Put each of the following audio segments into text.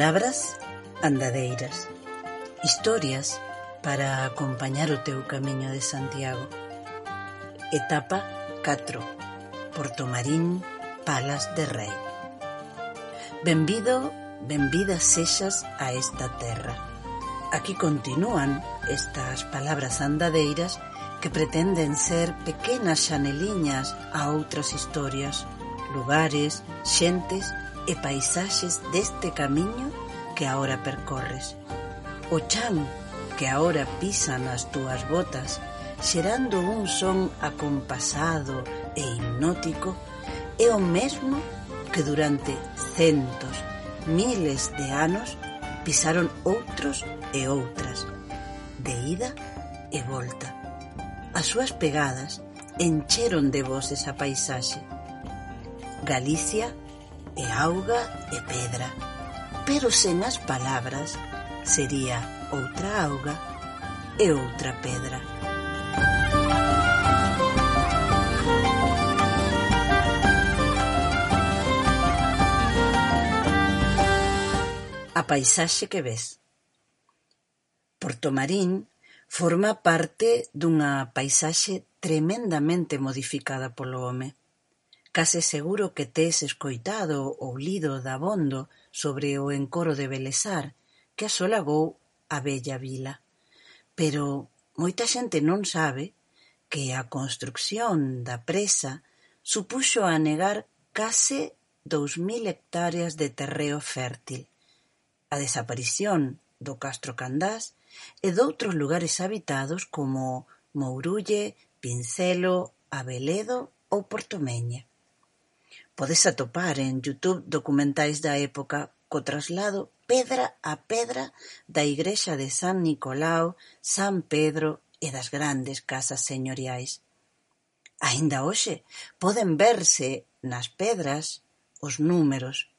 Palabras andadeiras. Historias para acompañar o teu camiño de Santiago. Etapa 4. Porto Marín, Palas de Rei. Benvido, benvidas sexas a esta terra. Aquí continúan estas palabras andadeiras que pretenden ser pequenas xaneliñas a outras historias, lugares, xentes e paisaxes deste camiño que agora percorres. O chan que agora pisan as túas botas, xerando un son acompasado e hipnótico, é o mesmo que durante centos, miles de anos pisaron outros e outras, de ida e volta. As súas pegadas encheron de voces a paisaxe. Galicia e auga e pedra. Pero sen as palabras sería outra auga e outra pedra. A paisaxe que ves. Portomarín forma parte dunha paisaxe tremendamente modificada polo home. Case seguro que tes escoitado ou lido dabondo sobre o encoro de Belesar que asolagou a vella vila, pero moita xente non sabe que a construción da presa supuxo anegar case dous mil hectáreas de terreo fértil, a desaparición do Castro Candás e doutros lugares habitados como Mourulle, Pincelo, Abeledo ou Portomeña. Podes atopar en Youtube documentais da época co traslado pedra a pedra da igrexa de San Nicolao, San Pedro e das grandes casas señoriais. Aínda hoxe poden verse nas pedras os números,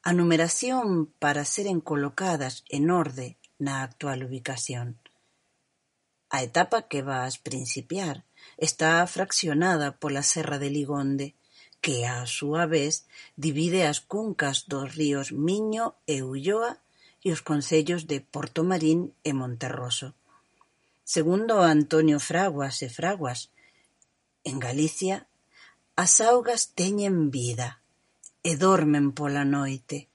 a numeración para seren colocadas en orde na actual ubicación. A etapa que vas principiar está fraccionada pola Serra de Ligonde, que á súa vez divide as cuncas dos ríos Miño e Ulloa e os concellos de Portomarín e Monterroso. Segundo Antonio Fraguas e Fraguas, en Galicia as augas teñen vida e dormen pola noite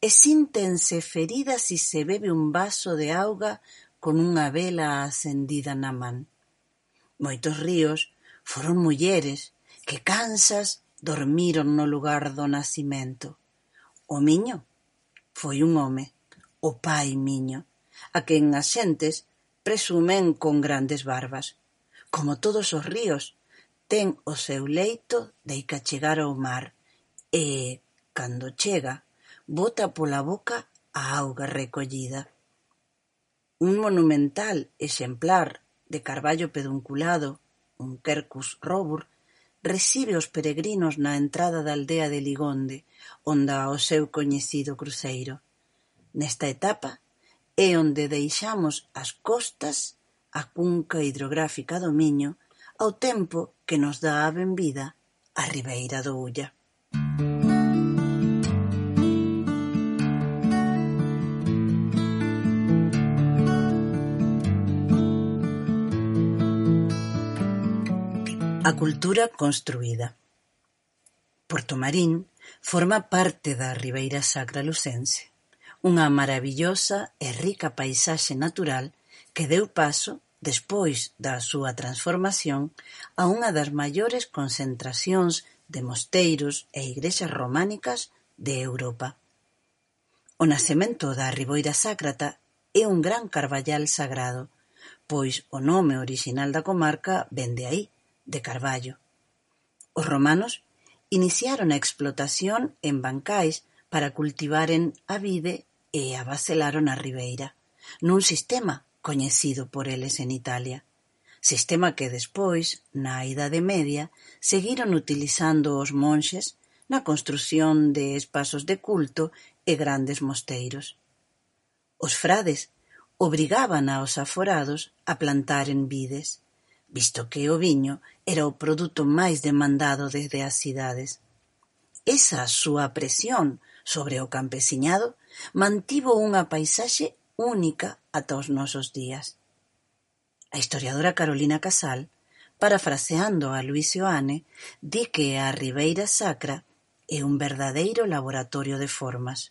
e síntense feridas si se bebe un vaso de auga con unha vela acendida na man. Moitos ríos foron mulleres que cansas Dormiron no lugar do nacimento. O Miño foi un home, o pai Miño, a quen as xentes presumen con grandes barbas. Como todos os ríos, ten o seu leito deica chegar ao mar e, cando chega, bota pola boca a auga recollida. Un monumental exemplar de carballo pedunculado, un quercus robur, recibe os peregrinos na entrada da aldea de Ligonde onda o seu coñecido cruceiro. Nesta etapa é onde deixamos as costas a cunca hidrográfica do Miño ao tempo que nos dá a benvida a ribeira do Ulla. A cultura construída Portomarín forma parte da Ribeira Sacra lucense, unha marabillosa e rica paisaxe natural que deu paso, despois da súa transformación, a unha das maiores concentracións de mosteiros e igrexas románicas de Europa. O nacemento da Ribeira Sácrata é un gran carballal sagrado, pois o nome orixinal da comarca vén de aí – de Carballo. Os romanos iniciaron a explotación en bancais para cultivaren a vide e abacelaron a ribeira, nun sistema coñecido por eles en Italia, sistema que despois, na Idade Media, seguiron utilizando os monxes na construción de espazos de culto e grandes mosteiros. Os frades obrigaban aos aforados a plantar en vides, visto que o viño era o produto máis demandado desde as cidades. Esa súa presión sobre o campesiñado mantivo unha paisaxe única ata os nosos días. A historiadora Carolina Casal, parafraseando a Luis Joane, di que a Ribeira Sacra é un verdadeiro laboratorio de formas.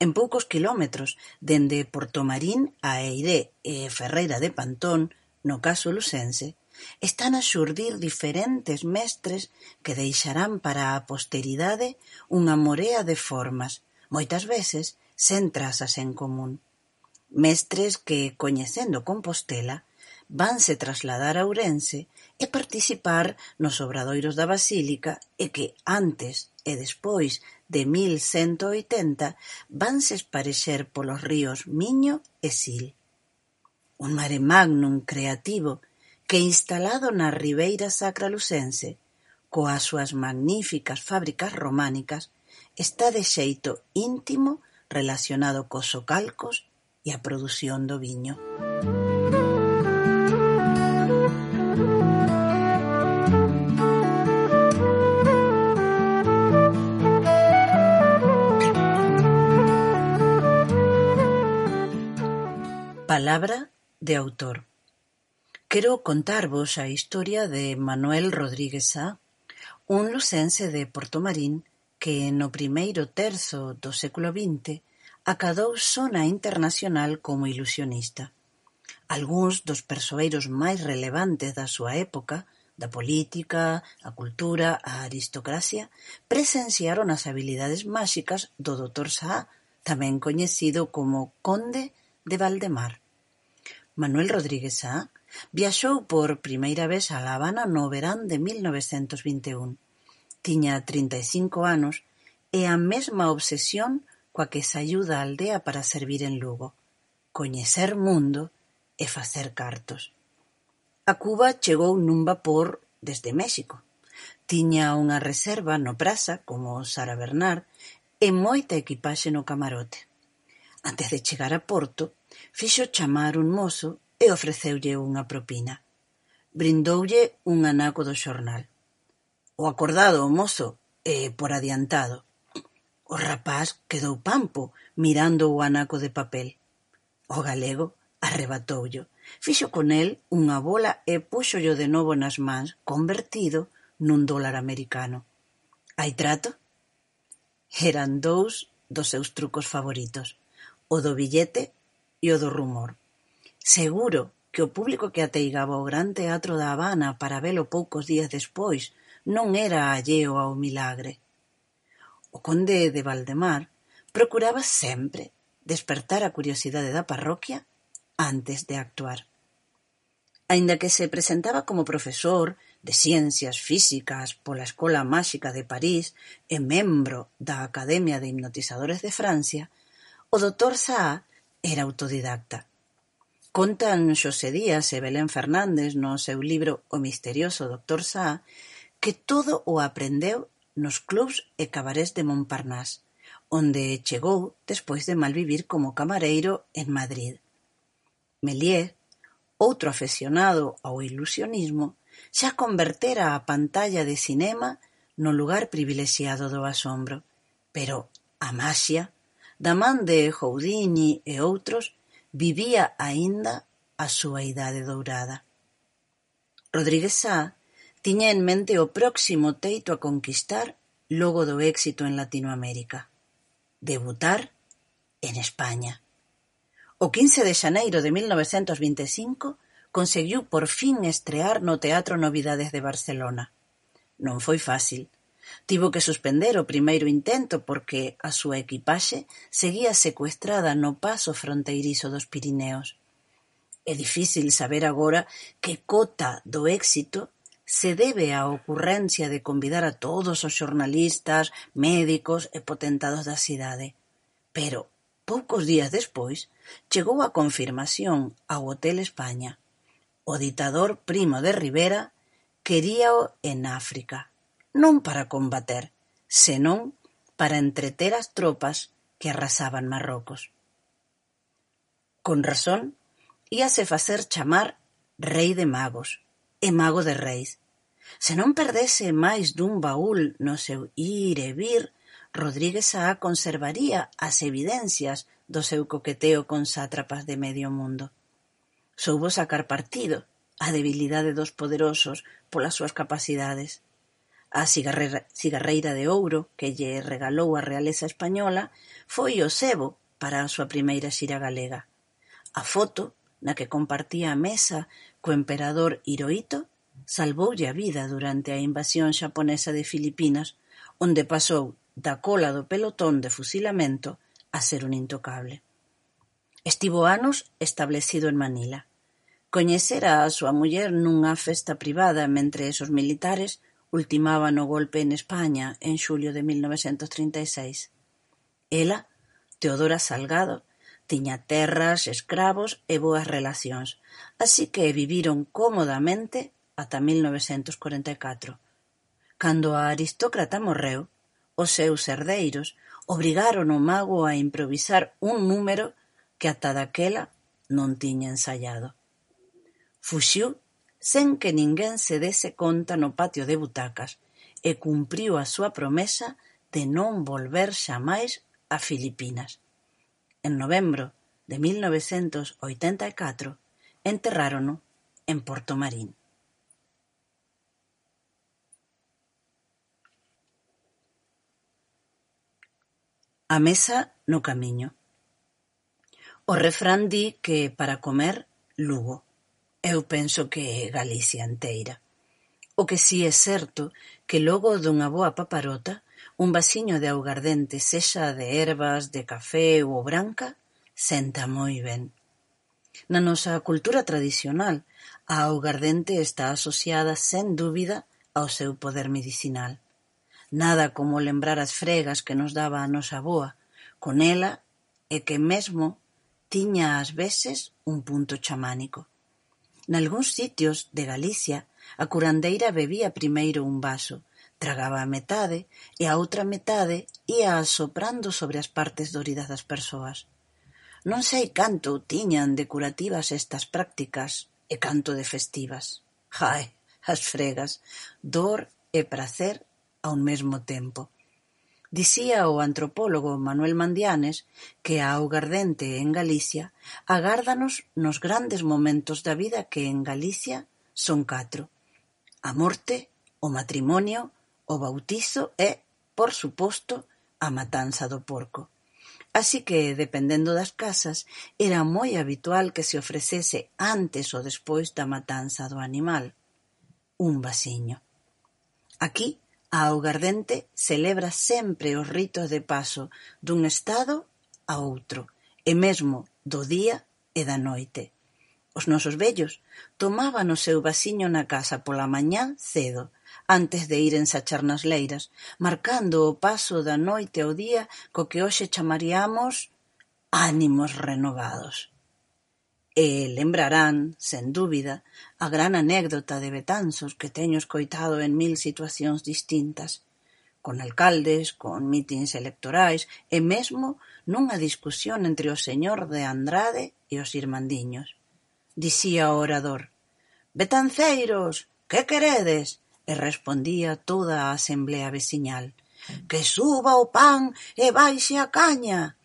En poucos quilómetros, dende Portomarín a Eiré e Ferreira de Pantón, no caso lucense, Están a xurdir diferentes mestres que deixarán para a posteridade unha morea de formas, moitas veces sen trazas en común. Mestres que, coñecendo Compostela, vanse trasladar a Ourense e participar nos obradoiros da Basílica e que antes e despois de 1180 vanse esparexer polos ríos Miño e Sil. Un mare magnum creativo que instalado na ribeira Sacra Lucense, coas súas magníficas fábricas románicas, está de xeito íntimo relacionado cos socalcos e a produción do viño. Palabra de autor. Quero contarvos a historia de Manuel Rodríguez Sá, un lucense de Portomarín que no primeiro terzo do século vinte acadou sona internacional como ilusionista. Algúns dos persoeiros máis relevantes da súa época, da política, a cultura, a aristocracia, presenciaron as habilidades máxicas do Dr. Sá, tamén coñecido como Conde de Valdemar. Manuel Rodríguez Sá Viaxou por primeira vez a La Habana no verán de mil novecentos vinte e un; tiña trinta e cinco anos e a mesma obsesión coa que saíu da aldea para servir en Lugo: coñecer mundo e facer cartos. A Cuba chegou nun vapor desde México. Tiña unha reserva no Praza, como Sara Bernard, e moita equipaxe no camarote. Antes de chegar a porto, fixo chamar un mozo e ofreceulle unha propina. Brindoulle un anaco do xornal. O acordado, mozo, e por adiantado. O rapaz quedou pampo mirando o anaco de papel. O galego arrebatoullo, Fixo con el unha bola e púxollo de novo nas mans, convertido nun dólar americano. Hai trato? Eran dous dos seus trucos favoritos, o do billete e o do rumor. Seguro que o público que ateigaba o Gran Teatro da Habana para velo poucos días despois non era alleo ao milagre. O conde de Valdemar procuraba sempre despertar a curiosidade da parroquia antes de actuar. Aínda que se presentaba como profesor de Ciencias Físicas pola Escola Máxica de París e membro da Academia de Hipnotizadores de Francia, o doutor Saa era autodidacta Contan Xosé Díaz e Belén Fernández no seu libro "O misterioso Dr. Saa" que todo o aprendeu nos clubs e cabarés de Montparnasse, onde chegou despois de malvivir como camareiro en Madrid. Méliès, outro afeccionado ao ilusionismo, xa convertera a pantalla de cinema no lugar privilexiado do asombro, pero a maxia, da man de Houdini e outros, Vivía aínda a súa idade dourada. Rodríguez Sá tiña en mente o próximo teito a conquistar logo do éxito en Latinoamérica: debutar en España. O quince de xaneiro de 1925 conseguiu por fin estrear no Teatro Novidades de Barcelona. Non foi fácil. Tivo que suspender o primeiro intento porque a súa equipaxe seguía secuestrada no paso fronteirizo dos Pirineos. É difícil saber agora que cota do éxito se debe á ocurrencia de convidar a todos os xornalistas, médicos e potentados da cidade. Pero, poucos días despois, chegou a confirmación ao Hotel España. O ditador primo de Rivera queríao en África non para combater, senón para entreter as tropas que arrasaban Marrocos. Con razón íase facer chamar rei de magos e mago de reis. Se non perdese máis dun baúl no seu ir e vir, Rodríguez Saá conservaría as evidencias do seu coqueteo con sátrapas de medio mundo. Soubo sacar partido a debilidade dos poderosos polas súas capacidades. A cigarreira de ouro que lle regalou a realeza española foi o cebo para a súa primeira xira galega. A foto na que compartía a mesa co emperador Hirohito salvoulle a vida durante a invasión xaponesa de Filipinas, onde pasou da cola do pelotón de fusilamento a ser un intocable. Estivo anos establecido en Manila. Coñecera a súa muller nunha festa privada mentre esos militares Ultimaban o golpe en España en xulio de mil novecentos trinta e seis. Ela, Teodora Salgado, tiña terras, escravos e boas relacións, así que viviron cómodamente ata 1944. Cando a aristócrata morreu, os seus herdeiros obrigaron o mago a improvisar un número que ata daquela non tiña ensaiado. Fuxiu sen que ninguén se dese conta no patio de butacas, e cumpriu a súa promesa de non volver xamais a Filipinas. En novembro de 1984 enterrárono en Porto Marín. A mesa no camiño. O refrán di que para comer, Lugo. Eu penso que é Galicia enteira. O que si é certo que logo dunha boa paparota, un vasiño de augardente, sexa de ervas, de café ou branca, senta moi ben. Na nosa cultura tradicional, a augardente está asociada sen dúbida ao seu poder medicinal. Nada como lembrar as fregas que nos daba a nosa boa, con ela e que mesmo tiña ás veces un punto chamánico. Nalgúns sitios de Galicia a curandeira bebía primeiro un vaso, tragaba a metade e a outra metade ía soprando sobre as partes doridas das persoas. Non sei canto tiñan de curativas estas prácticas e canto de festivas. Ai, as fregas, dor e pracer ao mesmo tempo. Dicía o antropólogo Manuel Mandianes que a augardente en Galicia agárdanos nos grandes momentos da vida que en Galicia son catro: a morte, o matrimonio, o bautizo e, por suposto, a matanza do porco. Así que, dependendo das casas, era moi habitual que se ofrecese antes ou despois da matanza do animal un vasiño. Aquí A augardente celebra sempre os ritos de paso dun estado a outro, e mesmo do día e da noite. Os nosos vellos tomaban o seu vasiño na casa pola mañá cedo, antes de ir ensachar nas leiras, marcando o paso da noite ao día co que hoxe chamaríamos ánimos renovados. E lembrarán, sen dúbida, a gran anécdota de Betanzos que teño escoitado en mil situacións distintas, con alcaldes, con mítins electorais e mesmo nunha discusión entre o señor de Andrade e os irmandiños. Dicía o orador, «Betanceiros, que queredes?» e respondía toda a asemblea veciñal, «Que suba o pan e baixe a caña!»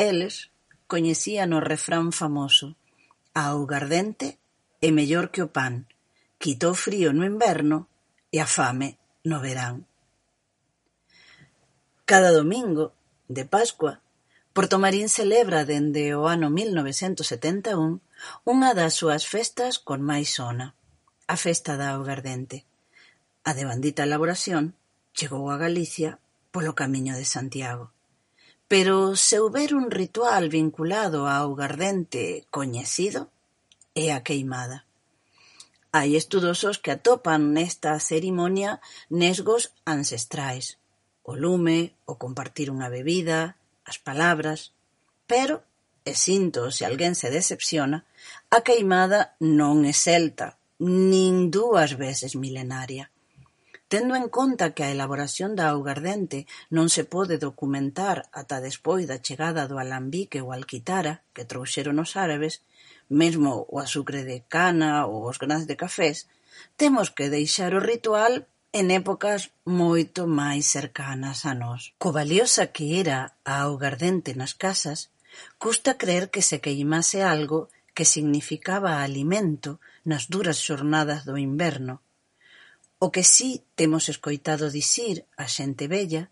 Eles coñecían o refrán famoso, «A augardente é mellor que o pan, quita o frío no inverno e a fame no verán. Cada domingo de Pascua, Portomarín celebra dende o ano 1971 unha das súas festas con máis sona, a festa da Augardente. A de bandita elaboración chegou a Galicia polo camiño de Santiago. Pero se houber un ritual vinculado ao Augardente coñecido, e a queimada. Hai estudosos que atopan nesta cerimonia nesgos ancestrais: o lume, o compartir unha bebida, as palabras... Pero, e sinto se alguén se decepciona, a queimada non é celta, nin dúas veces milenaria tendo en conta que a elaboración da augardente non se pode documentar ata despois da chegada do alambique ou alquitara que trouxeron os árabes, mesmo o azucre de cana ou os grans de cafés, temos que deixar o ritual en épocas moito máis cercanas a nós. Co valiosa que era a augardente nas casas, custa creer que se queimase algo que significaba alimento nas duras xornadas do inverno, O que si temos escoitado dicir a xente vella,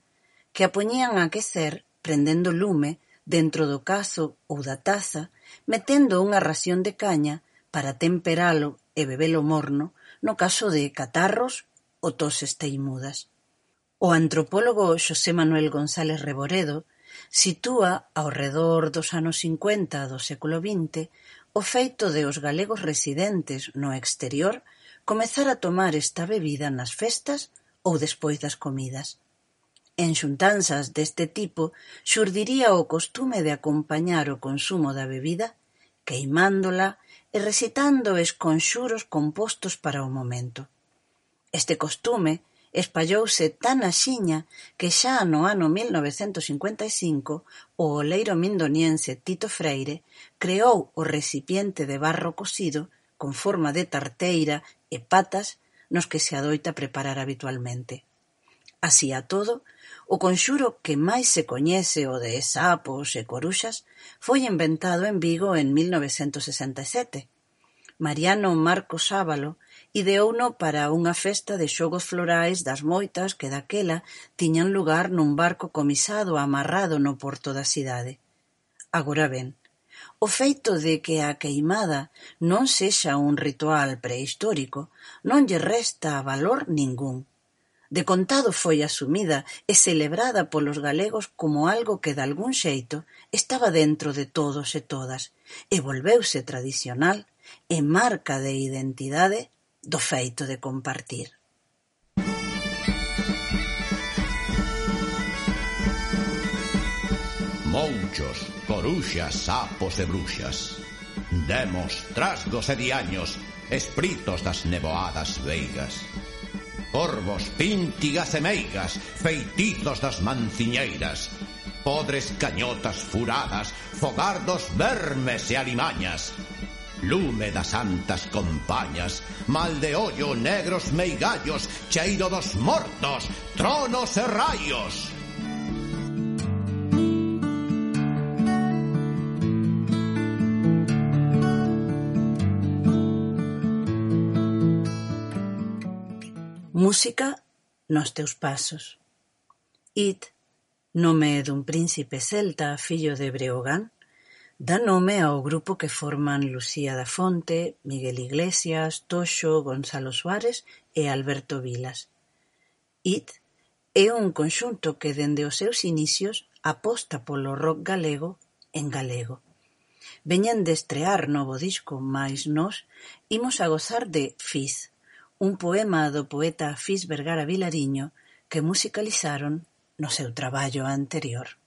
que a poñían a aquecer prendendo lume dentro do cazo ou da taza, metendo unha ración de caña para temperalo e bebelo morno no caso de catarros ou toses teimudas. O antropólogo Xosé Manuel González Reboredo sitúa ao redor dos anos 50 do século XX o feito de os galegos residentes no exterior comezar a tomar esta bebida nas festas ou despois das comidas. En xuntanzas deste tipo xurdiría o costume de acompañar o consumo da bebida queimándola e recitando esconxuros compostos para o momento. Este costume espallouse tan axiña que xa no ano 1955 o oleiro mindoniense Tito Freire creou o recipiente de barro cocido con forma de tarteira e patas nos que se adoita preparar habitualmente. Así a todo, o conxuro que máis se coñece, o de sapos e coruxas, foi inventado en Vigo en 1967. Mariano Marcos Sábalo ideouno para unha festa de xogos florais das moitas que daquela tiñan lugar nun barco comisado amarrado no porto da cidade. Agora ben, O feito de que a queimada non sexa un ritual prehistórico non lle resta valor ningún; decontado foi asumida e celebrada polos galegos como algo que dalgún xeito estaba dentro de todos e todas, e volveuse tradicional e marca de identidade do feito de compartir. Mouchos coruxas, sapos e bruxas. Demos, trasgos e diaños, espritos das neboadas veigas. Corvos, píntigas e meigas, feitizos das manciñeiras. Podres cañotas furadas, fogardos vermes e alimañas. Lume das santas compañas, mal de ollo, negros meigallos, cheiro dos mortos, tronos e raios. Música nos teus pasos. It, nome dun príncipe celta fillo de Breogán, dá nome ao grupo que forman Lucía da Fonte, Miguel Iglesias, Toxo, Gonzalo Suárez e Alberto Vilas. It é un conxunto que dende os seus inicios aposta polo rock galego en galego. Veñen de estrear novo disco, mais nós imos a gozar de Fiz, un poema do poeta afís Vergara Vilariño que musicalizaron no seu traballo anterior.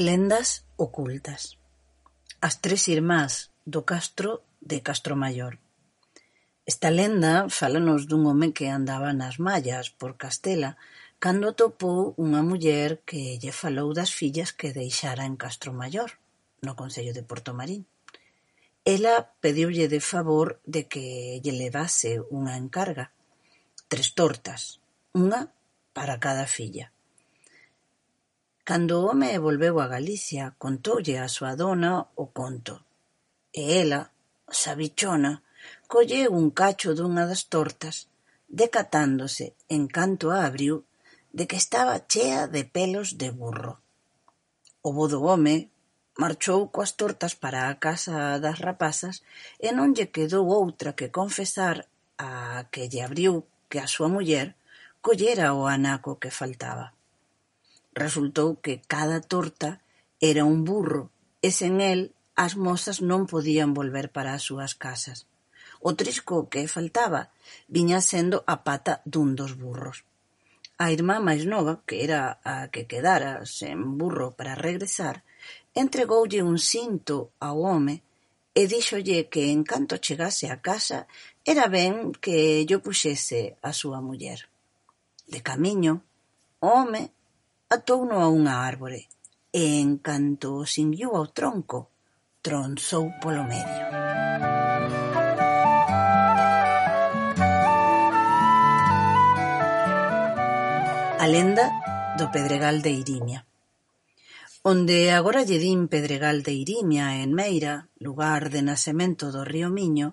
lendas ocultas: As tres irmás do castro de Castromaior. Esta lenda fálanos dun home que andaba nas mallas por Castela cando atopou unha muller que lle falou das fillas que deixara en Castromaior, no concello de Portomarín. Ela pediulle de favor de que lle levase unha encarga: tres tortas, unha para cada filla. Cando o home volveu a Galicia contoulle á súa dona o conto, e ela, sabichona, colleu un cacho dunha das tortas, decatándose, en canto a abriu, de que estaba chea de pelos de burro. O bo do home marchou coas tortas para a casa das rapazas e non lle quedou outra que confesar a que lle abriu que a súa muller collera o anaco que faltaba. Resultou que cada torta era un burro e sen el as mozas non podían volver para as súas casas. O trisco que faltaba viña sendo a pata dun dos burros. A irmá máis nova, que era a que quedara sen burro para regresar, entregoulle un cinto ao home e díxolle que en canto chegase a casa era ben que llo puxese a súa muller. De camiño, o home atouno a unha árbore e en canto o cinguiu ao tronco, tronzou polo medio. A lenda do Pedregal de Irimia Onde agora lle din Pedregal de Irimia en Meira, lugar de nacemento do río Miño,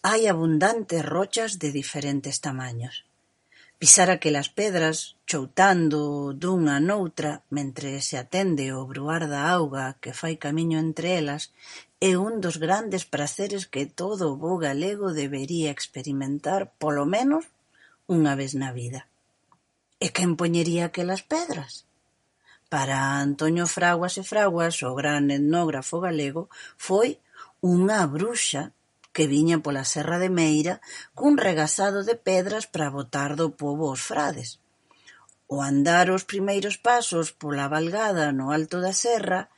hai abundantes rochas de diferentes tamaños. Pisar aquelas pedras, choutando dunha noutra mentres se atende o bruar da auga que fai camiño entre elas, é un dos grandes praceres que todo bo galego debería experimentar polo menos unha vez na vida. E quen poñería aquelas pedras? Para Antonio Fraguas e Fraguas, o gran etnógrafo galego, foi unha bruxa que viña pola serra de Meira cun regasado de pedras para botar do pobo os frades. Ao andar os primeiros pasos pola valgada no alto da serra,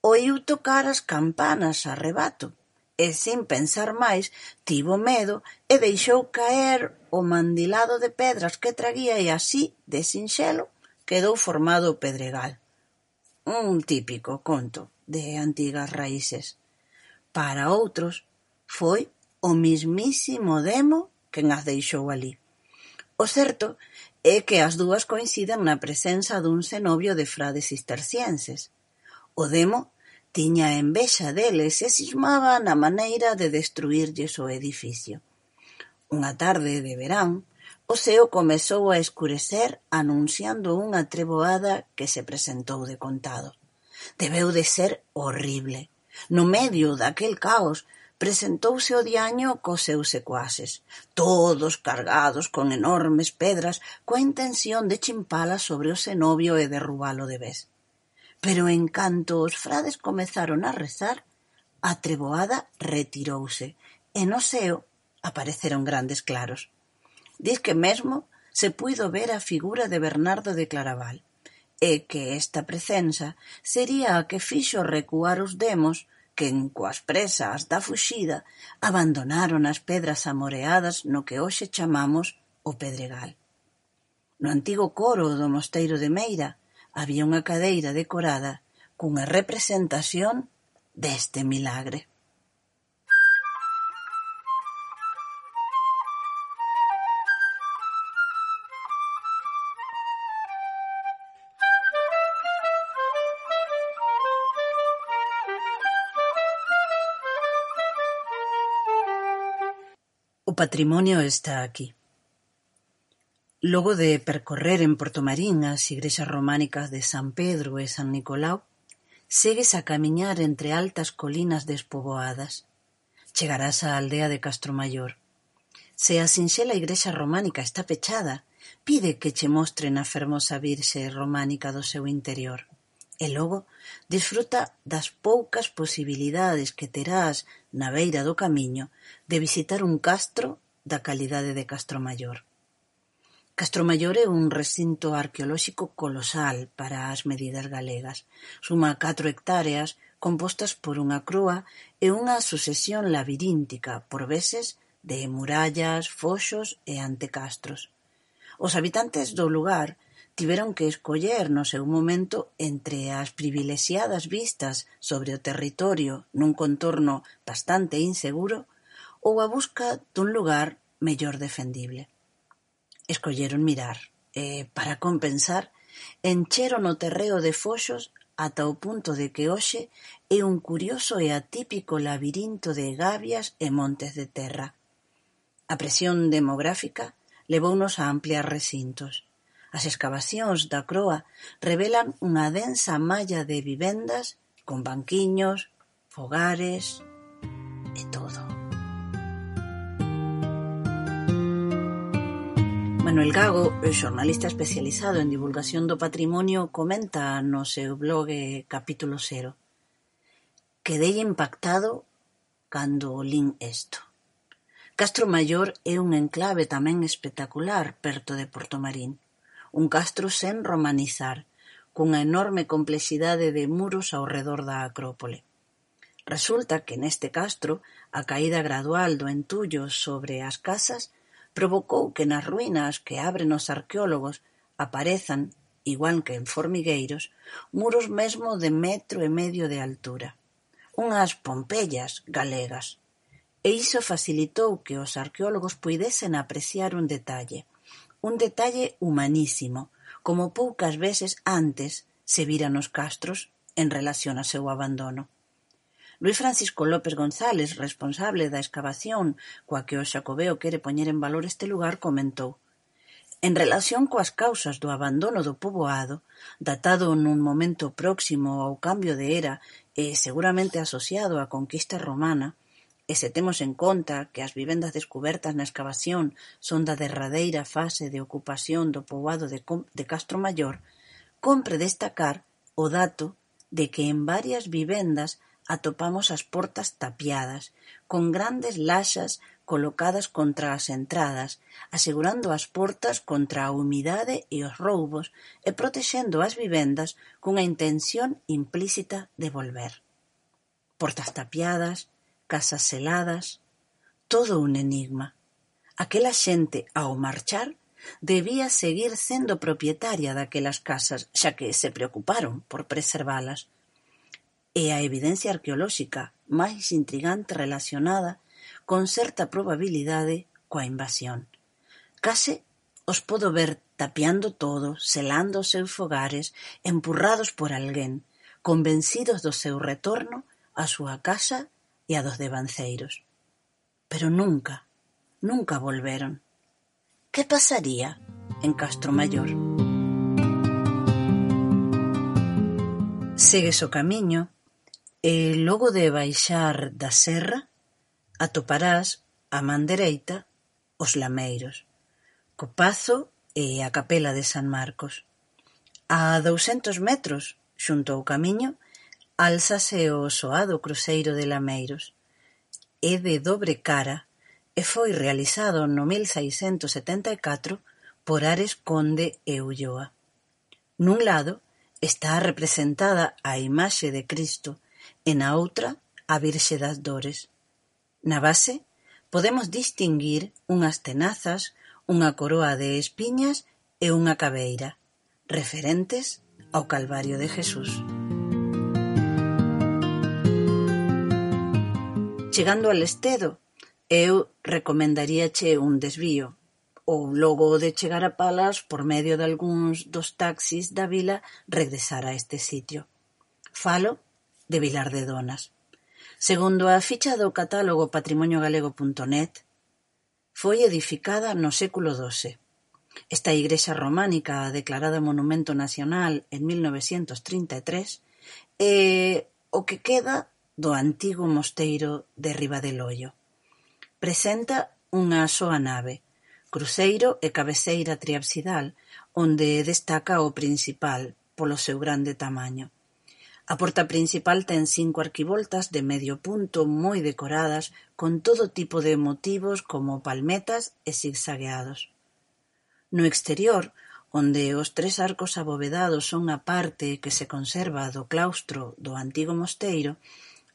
oiu tocar as campanas a rebato e, sin pensar máis, tivo medo e deixou caer o mandilado de pedras que traguía e así, de sinxelo, quedou formado o pedregal. Un típico conto de antigas raíces. Para outros, Foi o mismísimo Demo quen as deixou alí. O certo é que as dúas coinciden na presenza dun cenobio de frades cistercienses. O Demo tiña envexa deles e cismaba na maneira de destruírlles o edificio. Unha tarde de verán, o ceo comezou a escurecer anunciando unha treboada que se presentou de contado. Debeu de ser horrible. No medio daquel caos presentouse o diaño cos seus secuaces, todos cargados con enormes pedras coa intención de chimpalas sobre o cenobio e derrubalo de vez. Pero en canto os frades comezaron a rezar, a treboada retirouse e no seo apareceron grandes claros. Diz que mesmo se puido ver a figura de Bernardo de Claraval e que esta presenza sería a que fixo recuar os demos quen, coas presas da fuxida, abandonaron as pedras amoreadas no que hoxe chamamos o Pedregal. No antigo coro do mosteiro de Meira había unha cadeira decorada cunha representación deste milagre. O patrimonio está aquí. Logo de percorrer en Portomarín as igrexas románicas de San Pedro e San Nicolau, segues a camiñar entre altas colinas despoboadas. Chegarás á aldea de Castromayor. Se a sinxela igrexa románica está pechada, pide que che mostren a fermosa virxe románica do seu interior e logo disfruta das poucas posibilidades que terás na beira do Camiño de visitar un castro da calidade de Castromaior. Castromaior é un recinto arqueolóxico colosal para as medidas galegas. Suma catro hectáreas compostas por unha crúa e unha sucesión labiríntica por veces de murallas, foxos e antecastros. Os habitantes do lugar tiveron que escoller no seu momento entre as privilexiadas vistas sobre o territorio nun contorno bastante inseguro ou a busca dun lugar mellor defendible. Escolleron mirar e, para compensar, encheron o terreo de foxos ata o punto de que hoxe é un curioso e atípico labirinto de gavias e montes de terra. A presión demográfica levounos a ampliar recintos As escavacións da croa revelan unha densa malla de vivendas con banquiños, fogares e todo. Manuel Gago, xornalista especializado en divulgación do patrimonio, comenta no seu blog eh, Capítulo Cero. Quedei impactado cando lin isto. Castro Maior é un enclave tamén espectacular perto de Porto Marín. Un castro sen romanizar, cunha enorme complexidade de muros ao redor da acrópole. Resulta que neste castro a caída gradual do entullo sobre as casas provocou que nas ruínas que abren os arqueólogos aparezan, igual que en formigueiros, muros mesmo de metro e medio de altura. Unhas pompellas galegas. E iso facilitou que os arqueólogos puidesen apreciar un detalle – un detalle humanísimo, como poucas veces antes se vira nos castros en relación ao seu abandono. Luis Francisco López González, responsable da excavación coa que o Xacobeo quere poñer en valor este lugar, comentou En relación coas causas do abandono do poboado, datado nun momento próximo ao cambio de era e seguramente asociado á conquista romana, E se temos en conta que as vivendas descubertas na escavación son da derradeira fase de ocupación do poboado de de Castro Maior, compre destacar o dato de que en varias vivendas atopamos as portas tapiadas, con grandes laxas colocadas contra as entradas, asegurando as portas contra a humidade e os roubos e protexendo as vivendas cunha intención implícita de volver. Portas tapiadas, casas heladas, todo un enigma. Aquela xente, ao marchar, debía seguir sendo propietaria daquelas casas, xa que se preocuparon por preservalas. E a evidencia arqueolóxica máis intrigante relacionada con certa probabilidade coa invasión. Case os podo ver tapiando todo, selando os seus fogares, empurrados por alguén, convencidos do seu retorno á súa casa e a dos devanceiros. Pero nunca, nunca volveron. Que pasaría en Castro Maior? Segues o camiño e logo de baixar da serra atoparás a man dereita os lameiros, co pazo e a capela de San Marcos. A 200 metros, xunto ao camiño, Álzase o soado cruceiro de Lameiros, é de dobre cara e foi realizado no mil seiscentos setenta e catro por Ares Conde e Ulloa. Nun lado está representada a imaxe de Cristo e na outra a Virxe das Dores. Na base podemos distinguir unhas tenazas, unha coroa de espiñas e unha caveira, referentes ao Calvario de Jesús. chegando al estedo, eu recomendaríache un desvío, ou logo de chegar a Palas, por medio de algúns dos taxis da vila, regresar a este sitio. Falo de Vilar de Donas. Segundo a ficha do catálogo patrimoniogalego.net, foi edificada no século XII. Esta igrexa románica, declarada Monumento Nacional en 1933, é o que queda do antigo mosteiro de Ribadeloio. presenta unha soa nave, cruceiro e cabeceira triabsidal onde destaca o principal polo seu grande tamaño. A porta principal ten cinco arquivoltas de medio punto moi decoradas con todo tipo de motivos como palmetas e zigzagueados. No exterior, onde os tres arcos abovedados son a parte que se conserva do claustro do antigo mosteiro,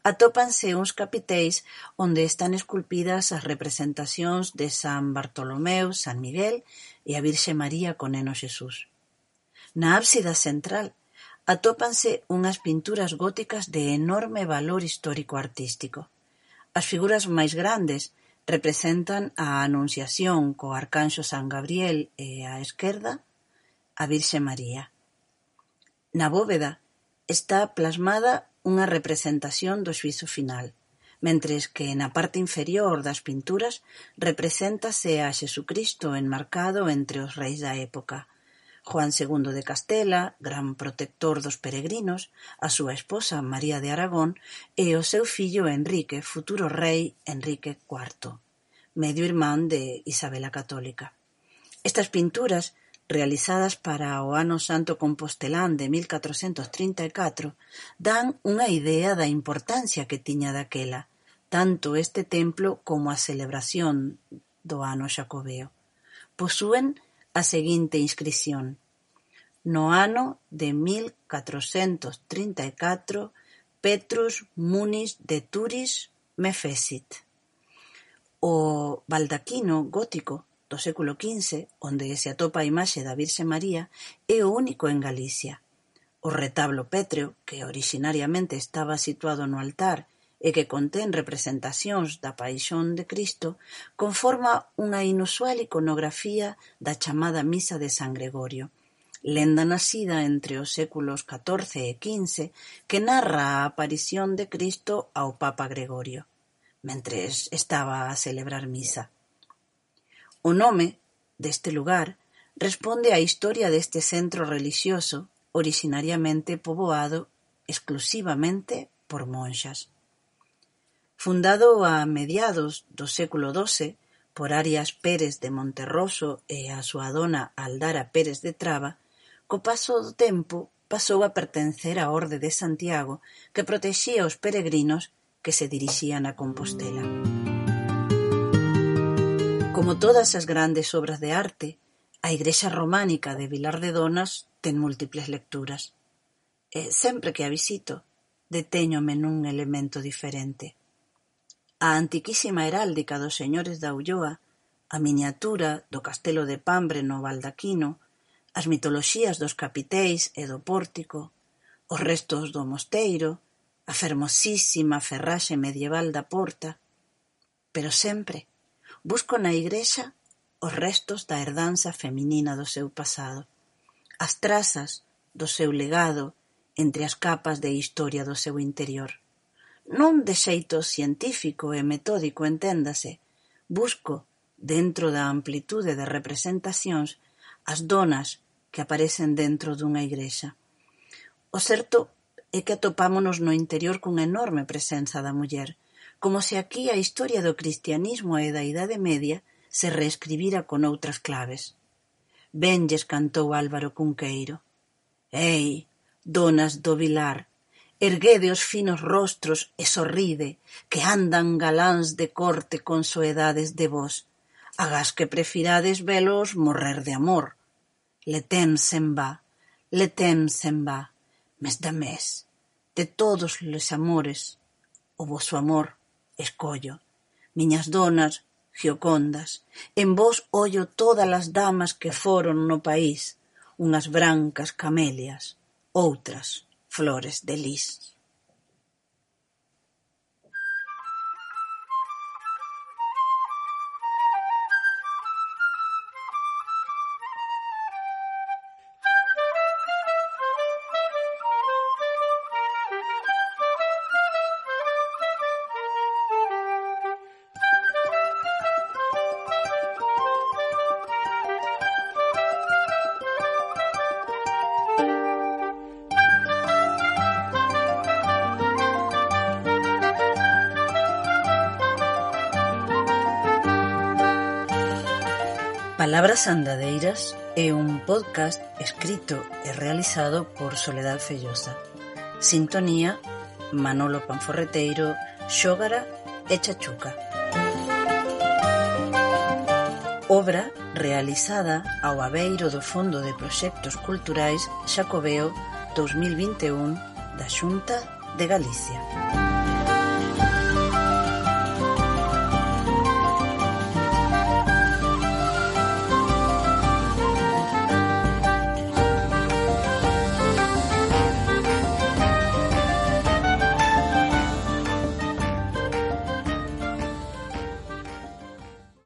atópanse uns capiteis onde están esculpidas as representacións de San Bartolomeu, San Miguel e a Virxe María co Neno Xesús. Na ábsida central atópanse unhas pinturas góticas de enorme valor histórico-artístico. As figuras máis grandes representan a Anunciación co Arcanxo San Gabriel e á esquerda a Virxe María. Na bóveda está plasmada unha representación do Xuízo Final, mentres que na parte inferior das pinturas represéntase a Xesucristo enmarcado entre os reis da época, Juan II de Castela, gran protector dos peregrinos, a súa esposa María de Aragón e o seu fillo Enrique, futuro rei Enrique IV, medio irmán de Isabel a Católica. Estas pinturas realizadas para o Ano Santo compostelán de mil catrocentos trinta e catro dan unha idea da importancia que tiña daquela tanto este templo como a celebración do ano xacobeo. Posúen a seguinte inscrición. No ano de 1434 Petrus Munis de Turis Mefesit. O baldaquino gótico do século quinze onde se atopa a imaxe da Virxe María é o único en Galicia. O retablo pétreo, que orixinariamente estaba situado no altar e que contén representacións da Paixón de Cristo, conforma unha inusual iconografía da chamada Misa de San Gregorio, lenda nascida entre os séculos XIV e XV que narra a aparición de Cristo ao Papa Gregorio, mentres estaba a celebrar misa. O nome deste lugar responde á historia deste centro relixioso orixinariamente poboado exclusivamente por monxas. Fundado a mediados do século XII por Arias Pérez de Monterroso e a súa dona Aldara Pérez de Traba, co paso do tempo pasou a pertencer á Orde de Santiago que protexía os peregrinos que se dirixían a Compostela. Como todas as grandes obras de arte, a igrexa románica de Vilar de Donas ten múltiples lecturas, e sempre que a visito detéñome nun elemento diferente. A antiquísima heráldica dos señores da Ulloa, a miniatura do castelo de Pambre no Valdaquino, as mitoloxías dos capiteis e do pórtico, os restos do mosteiro, a fermosísima ferraxe medieval da porta, pero sempre Busco na Igrexa os restos da herdanza feminina do seu pasado, as trazas do seu legado entre as capas de historia do seu interior. Non de xeito científico e metódico, enténdase, busco, dentro da amplitude de representacións, as donas que aparecen dentro dunha igrexa. O certo é que atopámonos no interior cunha enorme presenza da muller, Como se aquí a historia do cristianismo e da Idade Media se reescribira con outras claves. Benlles cantou Álvaro Cunqueiro. Ei, donas do Vilar, erguede os finos rostros e sorride, que andan galáns de corte con soedades de vos, agás que prefirades velos morrer de amor. Letem sen va, letem sen va, mes da mes, de todos les amores, o vosso amor Escollo, miñas donas, Giocondas, en vós ollo tódalas damas que foron no país, unhas brancas camelias, outras flores de lis. Palabras Andadeiras é un podcast escrito e realizado por Soledad Fellosa. Sintonía, Manolo Panforreteiro, Xógara e Chachuca. Obra realizada ao abeiro do Fondo de Proxectos Culturais Xacobeo 2021 da Xunta de Galicia.